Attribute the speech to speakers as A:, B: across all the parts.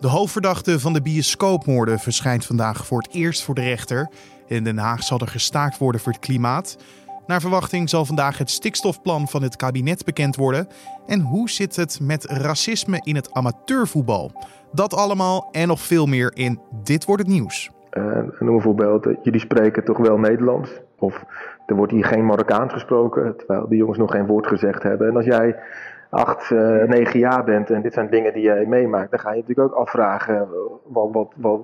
A: De hoofdverdachte van de bioscoopmoorden verschijnt vandaag voor het eerst voor de rechter. In Den Haag zal er gestaakt worden voor het klimaat. Naar verwachting zal vandaag het stikstofplan van het kabinet bekend worden. En hoe zit het met racisme in het amateurvoetbal? Dat allemaal en nog veel meer in Dit wordt het nieuws.
B: Uh, noem een voorbeeld, jullie spreken toch wel Nederlands? Of er wordt hier geen Marokkaans gesproken, terwijl die jongens nog geen woord gezegd hebben. En als jij acht, uh, negen jaar bent en dit zijn dingen die jij meemaakt, dan ga je natuurlijk ook afvragen, eh, wat, wat, wat,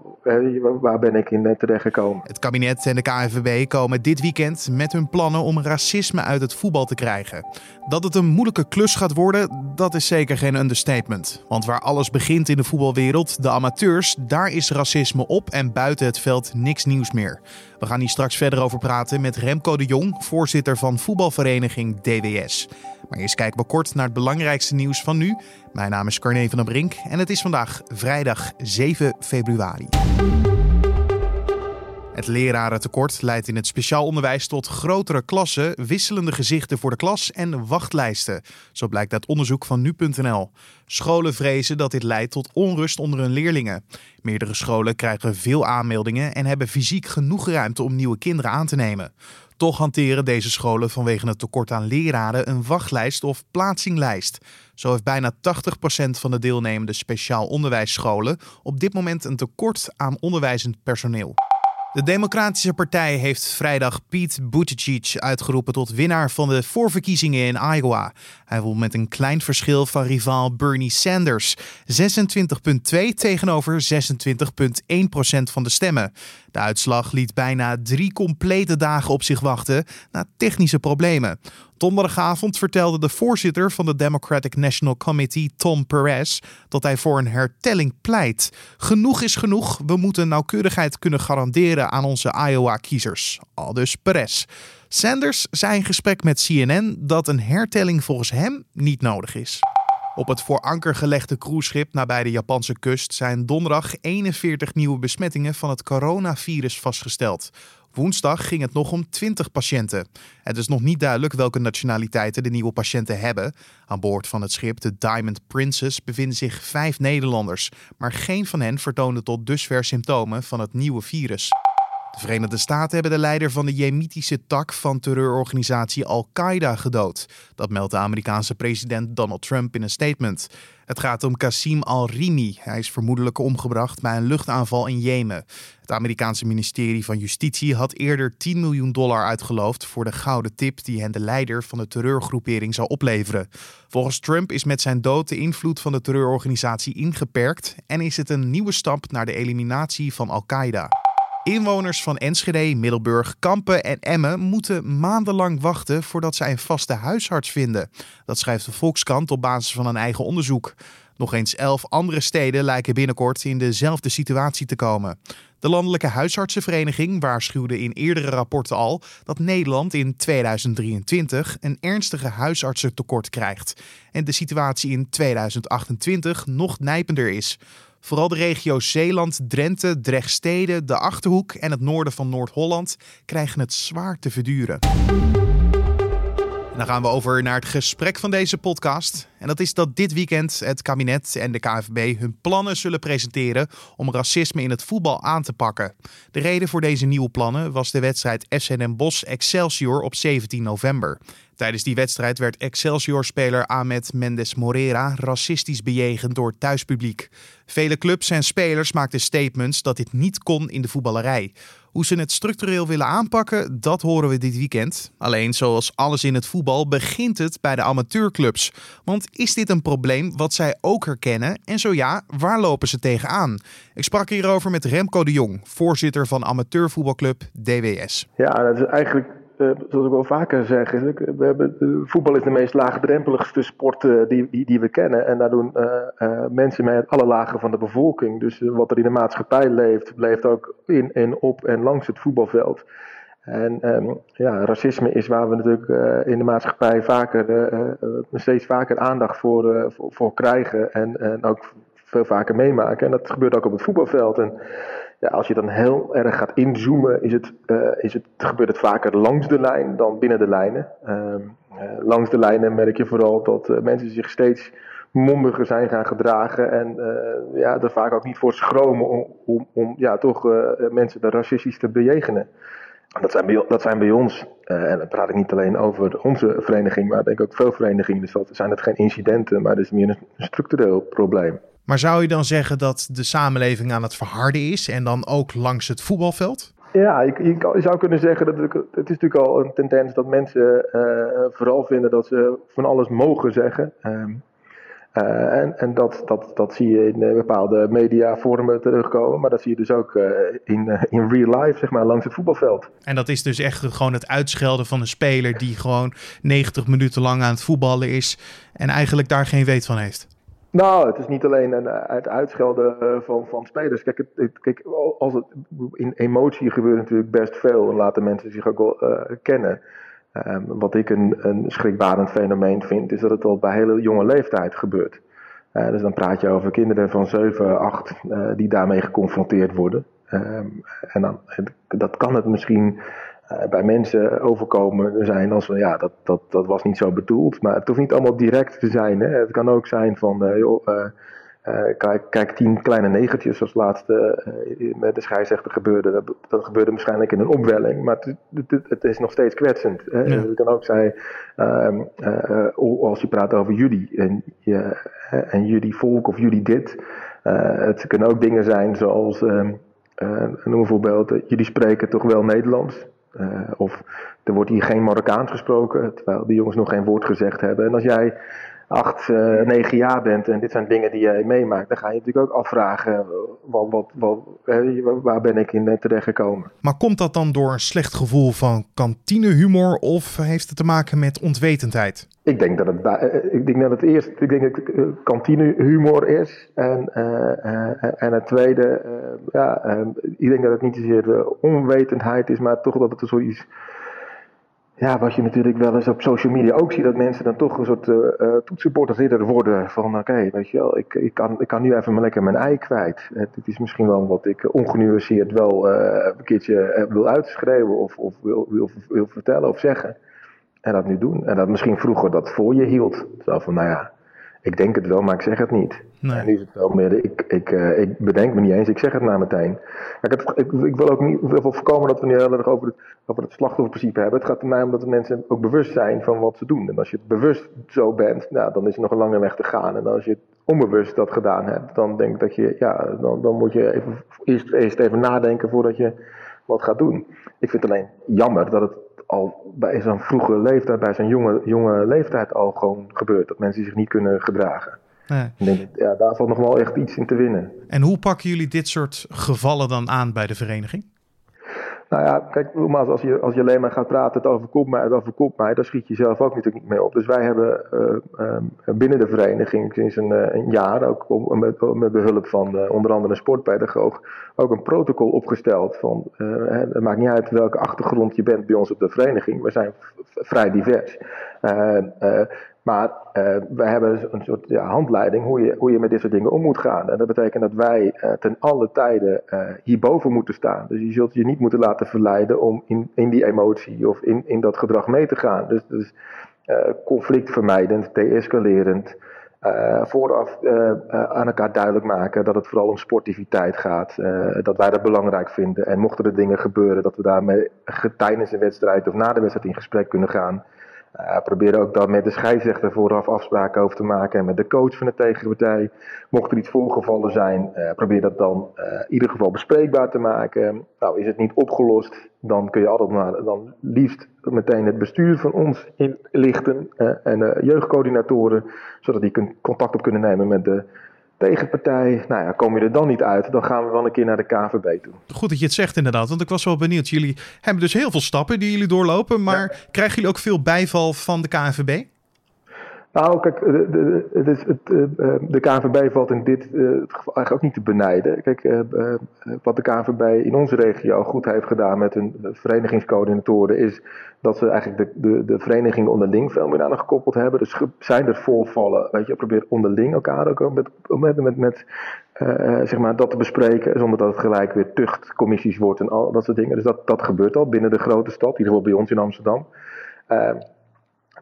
B: waar ben ik in terecht gekomen?
A: Het kabinet en de KNVB komen dit weekend met hun plannen om racisme uit het voetbal te krijgen. Dat het een moeilijke klus gaat worden, dat is zeker geen understatement. Want waar alles begint in de voetbalwereld, de amateurs, daar is racisme op en buiten het veld niks nieuws meer. We gaan hier straks verder over praten met Remco de Jong, voorzitter van voetbalvereniging DWS. Maar eerst kijken we kort naar het belangrijkste nieuws van nu. Mijn naam is Carne van der Brink en het is vandaag vrijdag 7 februari. Het lerarentekort leidt in het speciaal onderwijs tot grotere klassen, wisselende gezichten voor de klas en wachtlijsten. Zo blijkt uit onderzoek van nu.nl. Scholen vrezen dat dit leidt tot onrust onder hun leerlingen. Meerdere scholen krijgen veel aanmeldingen en hebben fysiek genoeg ruimte om nieuwe kinderen aan te nemen. Toch hanteren deze scholen vanwege het tekort aan leraren een wachtlijst of plaatsinglijst. Zo heeft bijna 80% van de deelnemende speciaal onderwijsscholen op dit moment een tekort aan onderwijzend personeel. De Democratische Partij heeft vrijdag Pete Buttigieg uitgeroepen tot winnaar van de voorverkiezingen in Iowa. Hij won met een klein verschil van rivaal Bernie Sanders. 26,2 tegenover 26,1 procent van de stemmen. De uitslag liet bijna drie complete dagen op zich wachten na technische problemen. Donderdagavond vertelde de voorzitter van de Democratic National Committee, Tom Perez, dat hij voor een hertelling pleit. Genoeg is genoeg. We moeten nauwkeurigheid kunnen garanderen aan onze Iowa-kiezers. Aldus Perez. Sanders zei in gesprek met CNN dat een hertelling volgens hem niet nodig is. Op het voor anker gelegde cruiseschip nabij de Japanse kust zijn donderdag 41 nieuwe besmettingen van het coronavirus vastgesteld. Woensdag ging het nog om 20 patiënten. Het is nog niet duidelijk welke nationaliteiten de nieuwe patiënten hebben. Aan boord van het schip, de Diamond Princess, bevinden zich vijf Nederlanders, maar geen van hen vertoonde tot dusver symptomen van het nieuwe virus. De Verenigde Staten hebben de leider van de jemitische tak van terreurorganisatie Al-Qaeda gedood. Dat meldt de Amerikaanse president Donald Trump in een statement. Het gaat om Qasim al-Rimi. Hij is vermoedelijk omgebracht bij een luchtaanval in Jemen. Het Amerikaanse ministerie van Justitie had eerder 10 miljoen dollar uitgeloofd voor de gouden tip die hen de leider van de terreurgroepering zou opleveren. Volgens Trump is met zijn dood de invloed van de terreurorganisatie ingeperkt en is het een nieuwe stap naar de eliminatie van Al-Qaeda. Inwoners van Enschede, Middelburg, Kampen en Emmen moeten maandenlang wachten voordat zij een vaste huisarts vinden. Dat schrijft de Volkskrant op basis van een eigen onderzoek. Nog eens elf andere steden lijken binnenkort in dezelfde situatie te komen. De Landelijke Huisartsenvereniging waarschuwde in eerdere rapporten al dat Nederland in 2023 een ernstige huisartsentekort krijgt en de situatie in 2028 nog nijpender is. Vooral de regio's Zeeland, Drenthe, Drechtstede, de Achterhoek en het noorden van Noord-Holland krijgen het zwaar te verduren. Dan gaan we over naar het gesprek van deze podcast. En dat is dat dit weekend het kabinet en de KNVB hun plannen zullen presenteren om racisme in het voetbal aan te pakken. De reden voor deze nieuwe plannen was de wedstrijd Den Bosch Excelsior op 17 november. Tijdens die wedstrijd werd Excelsior-speler Ahmed Mendes Morera racistisch bejegend door thuispubliek. Vele clubs en spelers maakten statements dat dit niet kon in de voetballerij. Hoe ze het structureel willen aanpakken, dat horen we dit weekend. Alleen, zoals alles in het voetbal, begint het bij de amateurclubs. Want is dit een probleem wat zij ook herkennen? En zo ja, waar lopen ze tegenaan? Ik sprak hierover met Remco de Jong, voorzitter van amateurvoetbalclub DWS.
B: Ja, dat is eigenlijk zoals ik wel vaker zeg, we hebben, voetbal is de meest laagdrempeligste sport uh, die, die, die, we kennen. En daar doen mensen mee uit alle lagen van de bevolking. Dus wat er in de maatschappij leeft, leeft ook in en op en langs het voetbalveld. En um, ja, racisme is waar we natuurlijk in de maatschappij vaker, steeds vaker aandacht voor, voor, voor, krijgen. En, en ook veel vaker meemaken. En dat gebeurt ook op het voetbalveld. En, ja, als je dan heel erg gaat inzoomen, is het, uh, is het, gebeurt het vaker langs de lijn dan binnen de lijnen. Uh, langs de lijnen merk je vooral dat uh, mensen zich steeds mondiger zijn gaan gedragen. En ja, er vaak ook niet voor schromen om, om, ja, toch mensen de racistisch te bejegenen. Dat zijn bij, dat zijn bij ons, en dan praat ik niet alleen over onze vereniging, maar denk ook veel verenigingen. Dus dat zijn het geen incidenten, maar het is meer een structureel probleem.
A: Maar zou je dan zeggen dat de samenleving aan het verharden is en dan ook langs het voetbalveld?
B: Ja, je, je, zou kunnen zeggen dat het, het is natuurlijk al een tendens dat mensen uh, vooral vinden dat ze van alles mogen zeggen. Um, uh, en en dat, dat, dat zie je in bepaalde mediavormen terugkomen, maar dat zie je dus ook uh, in, in real life, zeg maar, langs het voetbalveld.
A: En dat is dus echt gewoon het uitschelden van een speler die gewoon 90 minuten lang aan het voetballen is en eigenlijk daar geen weet van heeft.
B: Nou, het is niet alleen een, het uitschelden van, van spelers. Kijk, het, kijk, als het, in emotie gebeurt natuurlijk best veel en laten mensen zich ook wel uh, kennen. Um, wat ik een, een schrikbarend fenomeen vind, is dat het al bij hele jonge leeftijd gebeurt. Dus dan praat je over kinderen van 7, 8 uh, die daarmee geconfronteerd worden. Um, en dan, dat kan het misschien bij mensen overkomen zijn als van ja, dat, dat, dat was niet zo bedoeld. Maar het hoeft niet allemaal direct te zijn. Hè. Het kan ook zijn van joh uh, kijk, kijk, tien kleine negertjes zoals laatste uh, met de scheidsrechter gebeurde. Dat, dat, gebeurde waarschijnlijk in een opwelling, maar het, het, het is nog steeds kwetsend. Hè? Ja. Het kan ook zijn, uh, als je praat over jullie en, en jullie volk of jullie dit. het kunnen ook dingen zijn zoals, ehm, noem een voorbeeld, jullie spreken toch wel Nederlands. Of er wordt hier geen Marokkaans gesproken, terwijl die jongens nog geen woord gezegd hebben. En als jij acht, uh, negen jaar bent en dit zijn dingen die jij meemaakt, dan ga je natuurlijk ook afvragen, eh, wat, wat, wat, waar ben ik in terecht gekomen.
A: Maar komt dat dan door een slecht gevoel van kantinehumor of heeft het te maken met onwetendheid?
B: Ik denk dat het, ik denk dat het eerst ik denk dat het kantinehumor is. En, uh, en het tweede, ja, ik denk dat het niet zozeer onwetendheid is, maar toch dat het er zoiets ja, wat je natuurlijk wel eens op social media ook ziet, dat mensen dan toch een soort uh, toetsenbordridder worden. Van oké, weet je wel, ik, ik, kan, ik kan nu even lekker mijn ei kwijt. Het, het is misschien wel wat ik ongenuanceerd wel uh, een keertje wil uitschrijven of, of wil, wil, wil vertellen of zeggen. En dat nu doen. En dat misschien vroeger dat voor je hield. Zo van, nou ja, ik denk het wel, maar ik zeg het niet. Nee. En nu is het wel meer, ik, ik, uh, ik bedenk me niet eens, ik zeg het maar meteen. Ik, heb, ik, ik, wil ook niet wil voorkomen dat we nu heel erg over het, over het slachtofferprincipe hebben. Het gaat er mij om dat de mensen ook bewust zijn van wat ze doen. En als je het bewust zo bent, nou, dan is er nog een lange weg te gaan. En als je het onbewust dat gedaan hebt, dan denk ik dat je, ja, dan, dan moet je even, eerst, eerst even nadenken voordat je wat gaat doen. Ik vind het alleen jammer dat het al bij zo'n vroege leeftijd, bij zo'n jonge, jonge leeftijd al gewoon gebeurt. Dat mensen zich niet kunnen gedragen. Nee. Denk, ja, daar valt nog wel echt iets in te winnen.
A: En hoe pakken jullie dit soort gevallen dan aan bij de vereniging?
B: Nou ja, kijk, als je, als je alleen maar gaat praten, het overkomt mij, het overkomt mij, daar schiet je zelf ook natuurlijk niet mee op. Dus wij hebben uh, uh, binnen de vereniging sinds een, uh, een jaar, ook met, met behulp van onder andere een sportpedagoog, ook een protocol opgesteld. Van, het maakt niet uit welke achtergrond je bent bij ons op de vereniging, we zijn vrij divers. Maar uh, we hebben een soort handleiding hoe je, hoe je met dit soort dingen om moet gaan. En dat betekent dat wij uh, ten alle tijden uh, hierboven moeten staan. Dus je zult je niet moeten laten verleiden om in, in die emotie of in, in dat gedrag mee te gaan. Dus, dus conflictvermijdend, deescalerend. vooraf aan elkaar duidelijk maken dat het vooral om sportiviteit gaat. dat wij dat belangrijk vinden. En mochten er dingen gebeuren, dat we daarmee tijdens een wedstrijd of na de wedstrijd in gesprek kunnen gaan. Uh, probeer ook dan met de scheidsrechter vooraf afspraken over te maken en met de coach van de tegenpartij. Mocht er iets voorgevallen zijn, uh, probeer dat dan uh, in ieder geval bespreekbaar te maken. Nou, is het niet opgelost, dan kun je altijd maar dan liefst meteen het bestuur van ons inlichten en de jeugdcoördinatoren, zodat die contact op kunnen nemen met de tegenpartij. Nou ja, kom je er dan niet uit, dan gaan we wel een keer naar de KVB toe.
A: Goed dat je het zegt inderdaad, want ik was wel benieuwd. Jullie hebben dus heel veel stappen die jullie doorlopen, maar ja. krijgen jullie ook veel bijval van de KNVB?
B: Nou, kijk, de, de, het, uh, de KNVB valt in dit uh, eigenlijk ook niet te benijden. Kijk, uh, wat de KNVB in onze regio goed heeft gedaan met hun verenigingscoördinatoren, is dat ze eigenlijk de, de, de verenigingen onderling veel meer aan gekoppeld hebben. Dus zijn er voorvallen, weet je, probeer onderling elkaar ook met, met, met, met zeg maar dat te bespreken, zonder dat het gelijk weer tuchtcommissies wordt en al dat soort dingen. Dus dat, dat gebeurt al binnen de grote stad, in ieder geval bij ons in Amsterdam.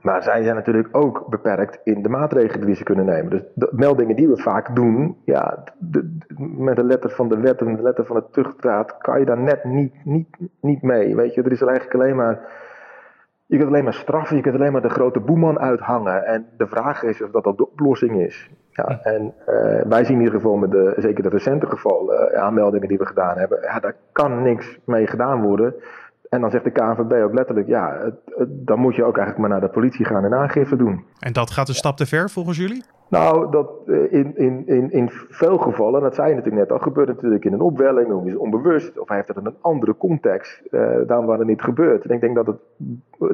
B: Maar zij zijn natuurlijk ook beperkt in de maatregelen die ze kunnen nemen. Dus de meldingen die we vaak doen, ja, de, met de letter van de wet en de letter van de tuchtraad, kan je daar net niet, niet, niet mee. Weet je, er is er eigenlijk alleen maar. Je kunt alleen maar straffen, je kunt alleen maar de grote boeman uithangen. En de vraag is of dat, dat de oplossing is. Ja, en uh, wij zien in ieder geval met de, zeker de recente gevallen, uh, aanmeldingen die we gedaan hebben, ja, daar kan niks mee gedaan worden. En dan zegt de KNVB ook letterlijk, ja, het, het, dan moet je ook eigenlijk maar naar de politie gaan en aangifte doen.
A: En dat gaat een stap te ver volgens jullie?
B: Nou, dat in, in, in, in veel gevallen, dat zei je natuurlijk net al, gebeurt het natuurlijk in een opwelling, of is onbewust, of hij heeft het in een andere context uh, dan waar het niet gebeurt. En ik denk dat het,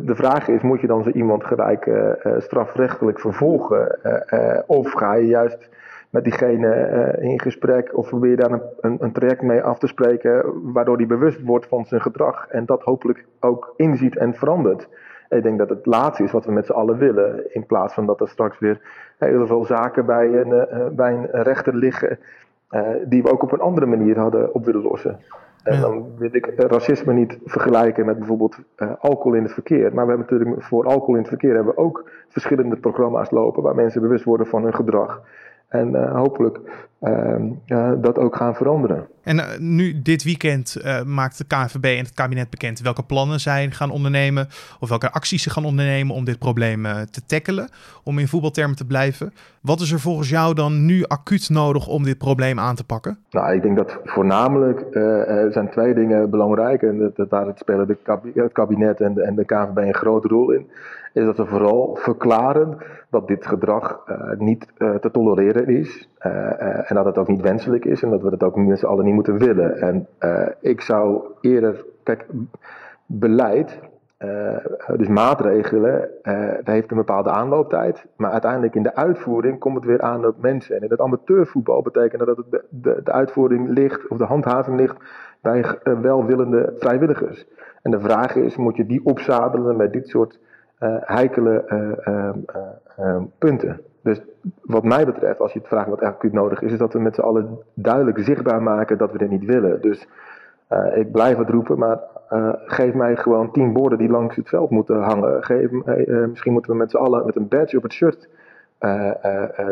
B: de vraag is, moet je dan zo iemand gelijk uh, strafrechtelijk vervolgen, uh, of ga je juist met diegene uh, in gesprek of probeer daar een, een, een, traject mee af te spreken waardoor die bewust wordt van zijn gedrag en dat hopelijk ook inziet en verandert. En ik denk dat het laatste is wat we met z'n allen willen, in plaats van dat er straks weer heel veel zaken bij een, uh, bij een rechter liggen uh, die we ook op een andere manier hadden op willen lossen. En ja. dan wil ik racisme niet vergelijken met bijvoorbeeld uh, alcohol in het verkeer. Maar we hebben natuurlijk voor alcohol in het verkeer hebben we ook verschillende programma's lopen waar mensen bewust worden van hun gedrag. En uh, hopelijk uh, uh, dat ook gaan veranderen.
A: En uh, nu dit weekend uh, maakt de KNVB en het kabinet bekend welke plannen zij gaan ondernemen. Of welke acties ze gaan ondernemen om dit probleem te tackelen. Om in voetbaltermen te blijven. Wat is er volgens jou dan nu acuut nodig om dit probleem aan te pakken?
B: Nou, ik denk dat voornamelijk er zijn twee dingen belangrijk. En dat, dat daar spelen de het kabinet en de, en de KNVB een grote rol in. Is dat we vooral verklaren dat dit gedrag niet te tolereren is. en dat het ook niet wenselijk is. En dat we het ook met z'n allen niet moeten willen. En ik zou eerder, kijk, beleid, dus maatregelen, dat heeft een bepaalde aanlooptijd. Maar uiteindelijk in de uitvoering komt het weer aan op mensen. En in het amateurvoetbal betekent dat de, de, de uitvoering ligt, of de handhaving ligt, bij welwillende vrijwilligers. En de vraag is, moet je die opzadelen met dit soort heikele punten? Dus wat mij betreft, als je het vraagt wat eigenlijk nodig is, is dat we met z'n allen duidelijk zichtbaar maken dat we dit niet willen. Dus ik blijf het roepen, maar geef mij gewoon tien borden die langs het veld moeten hangen. Geef, misschien moeten we met z'n allen met een badge op het shirt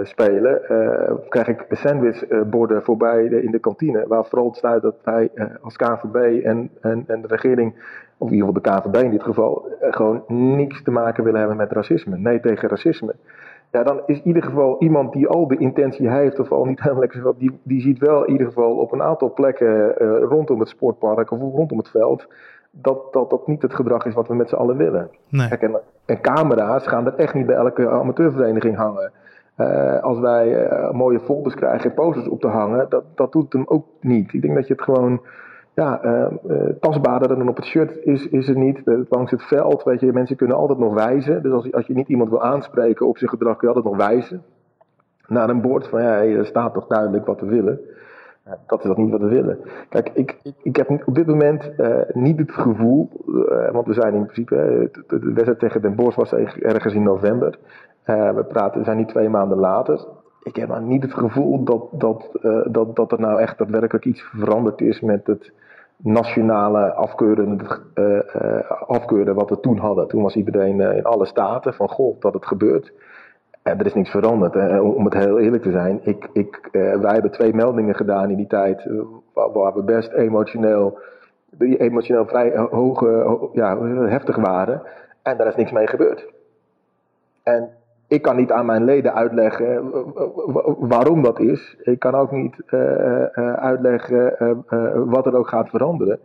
B: spelen. krijg ik sandwichborden voorbij in de kantine, waar vooral staat dat wij als KVB en, en, en de regering, of in ieder geval de KVB in dit geval, gewoon niks te maken willen hebben met racisme. Nee tegen racisme ja, dan is in ieder geval iemand die al de intentie heeft, of al niet helemaal die, die ziet wel in ieder geval op een aantal plekken rondom het sportpark of rondom het veld, dat, dat dat niet het gedrag is wat we met z'n allen willen.
A: Nee.
B: Kijk, en, en, camera's gaan er echt niet bij elke amateurvereniging hangen. Uh, als wij uh, mooie folders krijgen en posters op te hangen, dat, dat doet hem ook niet. Ik denk dat je het gewoon ja, uh, uh, tastbaarder dan op het shirt is, is het niet. Langs het veld, weet je, mensen kunnen altijd nog wijzen. Dus als, als je niet iemand wil aanspreken op zijn gedrag, kun je altijd nog wijzen. Naar een bord van, ja, er staat toch duidelijk wat we willen. Dat is dat niet wat we willen. Kijk, ik, ik, heb op dit moment niet het gevoel, want we zijn in principe, de, wedstrijd tegen Den Bosch was ergens in november. we praten, we zijn nu twee maanden later ik heb maar niet het gevoel dat, dat, dat, dat er nou echt daadwerkelijk iets veranderd is met het nationale afkeuren, afkeuren wat we toen hadden. Toen was iedereen in alle staten van goh, dat het gebeurt. Er is niks veranderd. Om het heel eerlijk te zijn, ik, ik, wij hebben twee meldingen gedaan in die tijd waar, waar we best emotioneel, die emotioneel vrij hoog, ja, heftig waren. En daar is niks mee gebeurd. En ik kan niet aan mijn leden uitleggen eh, waarom dat is. Ik kan ook niet uitleggen wat er ook gaat veranderen.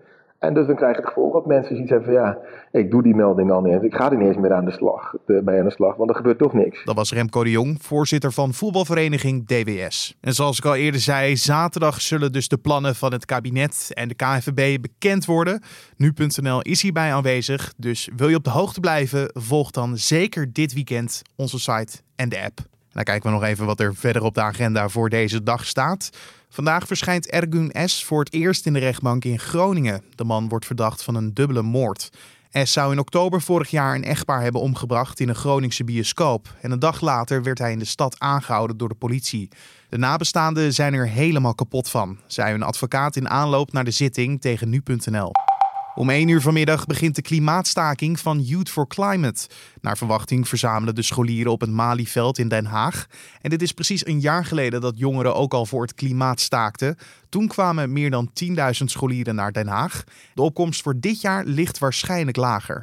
B: En dus dan krijg je het gevolg dat mensen zoiets hebben van ja, ik doe die melding al niet. Ik ga er niet eens meer aan de slag, bij aan de slag, want er gebeurt toch niks.
A: Dat was Remco de Jong, voorzitter van voetbalvereniging DWS. En zoals ik al eerder zei, zaterdag zullen dus de plannen van het kabinet en de KNVB bekend worden. Nu.nl is hierbij aanwezig, dus wil je op de hoogte blijven, volg dan zeker dit weekend onze site en de app. Dan kijken we nog even wat er verder op de agenda voor deze dag staat. Vandaag verschijnt Ergun S. voor het eerst in de rechtbank in Groningen. De man wordt verdacht van een dubbele moord. S. zou in oktober vorig jaar een echtpaar hebben omgebracht in een Groningse bioscoop. En een dag later werd hij in de stad aangehouden door de politie. De nabestaanden zijn er helemaal kapot van, zei een advocaat in aanloop naar de zitting tegen nu.nl. Om 1 uur vanmiddag begint de klimaatstaking van Youth for Climate. Naar verwachting verzamelen de scholieren op het Malieveld in Den Haag. En dit is precies een jaar geleden dat jongeren ook al voor het klimaat staakten. Toen kwamen meer dan 10.000 scholieren naar Den Haag. De opkomst voor dit jaar ligt waarschijnlijk lager.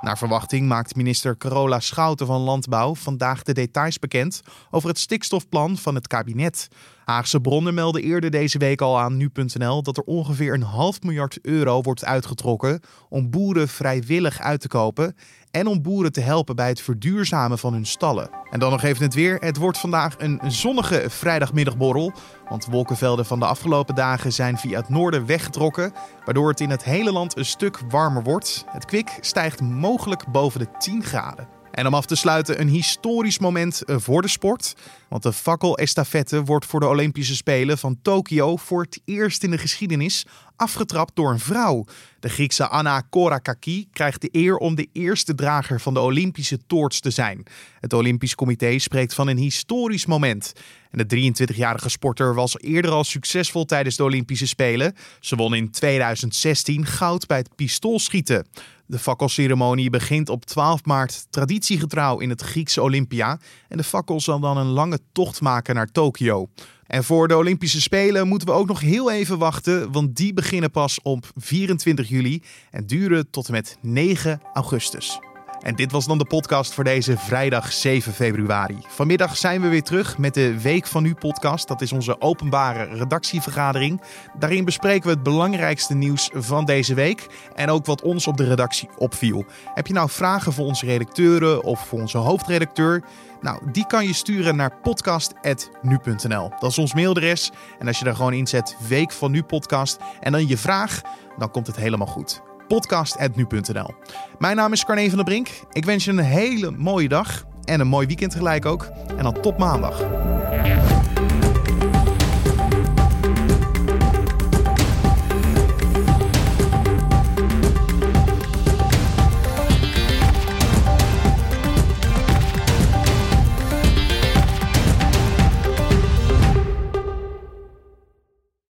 A: Naar verwachting maakt minister Carola Schouten van Landbouw vandaag de details bekend over het stikstofplan van het kabinet. Haagse bronnen melden eerder deze week al aan nu.nl dat er ongeveer een half miljard euro wordt uitgetrokken om boeren vrijwillig uit te kopen en om boeren te helpen bij het verduurzamen van hun stallen. En dan nog even het weer. Het wordt vandaag een zonnige vrijdagmiddagborrel. Want wolkenvelden van de afgelopen dagen zijn via het noorden weggetrokken. Waardoor het in het hele land een stuk warmer wordt. Het kwik stijgt mogelijk boven de 10 graden. En om af te sluiten een historisch moment eh, voor de sport. Want de fakkelestafette wordt voor de Olympische Spelen van Tokio voor het eerst in de geschiedenis afgetrapt door een vrouw. De Griekse Anna Korakaki krijgt de eer om de eerste drager van de Olympische toorts te zijn. Het Olympisch Comité spreekt van een historisch moment. En de 23-jarige sporter was eerder al succesvol tijdens de Olympische Spelen. Ze won in 2016 goud bij het pistoolschieten. De fakkelceremonie begint op 12 maart traditiegetrouw in het Griekse Olympia. En de fakkel zal dan een lange tocht maken naar Tokio. En voor de Olympische Spelen moeten we ook nog heel even wachten, want die beginnen pas op 24 juli en duren tot en met 9 augustus. En dit was dan de podcast voor deze vrijdag 7 februari. Vanmiddag zijn we weer terug met de Week van Nu podcast. Dat is onze openbare redactievergadering. Daarin bespreken we het belangrijkste nieuws van deze week en ook wat ons op de redactie opviel. Heb je nou vragen voor onze redacteuren of voor onze hoofdredacteur? Nou, die kan je sturen naar podcast.nu.nl. Dat is ons mailadres. En als je daar gewoon inzet Week van Nu podcast en dan je vraag, dan komt het helemaal goed podcast.nu.nl. Mijn naam is Carne van der Brink. Ik wens je een hele mooie dag en een mooi weekend tegelijk ook. En dan tot maandag.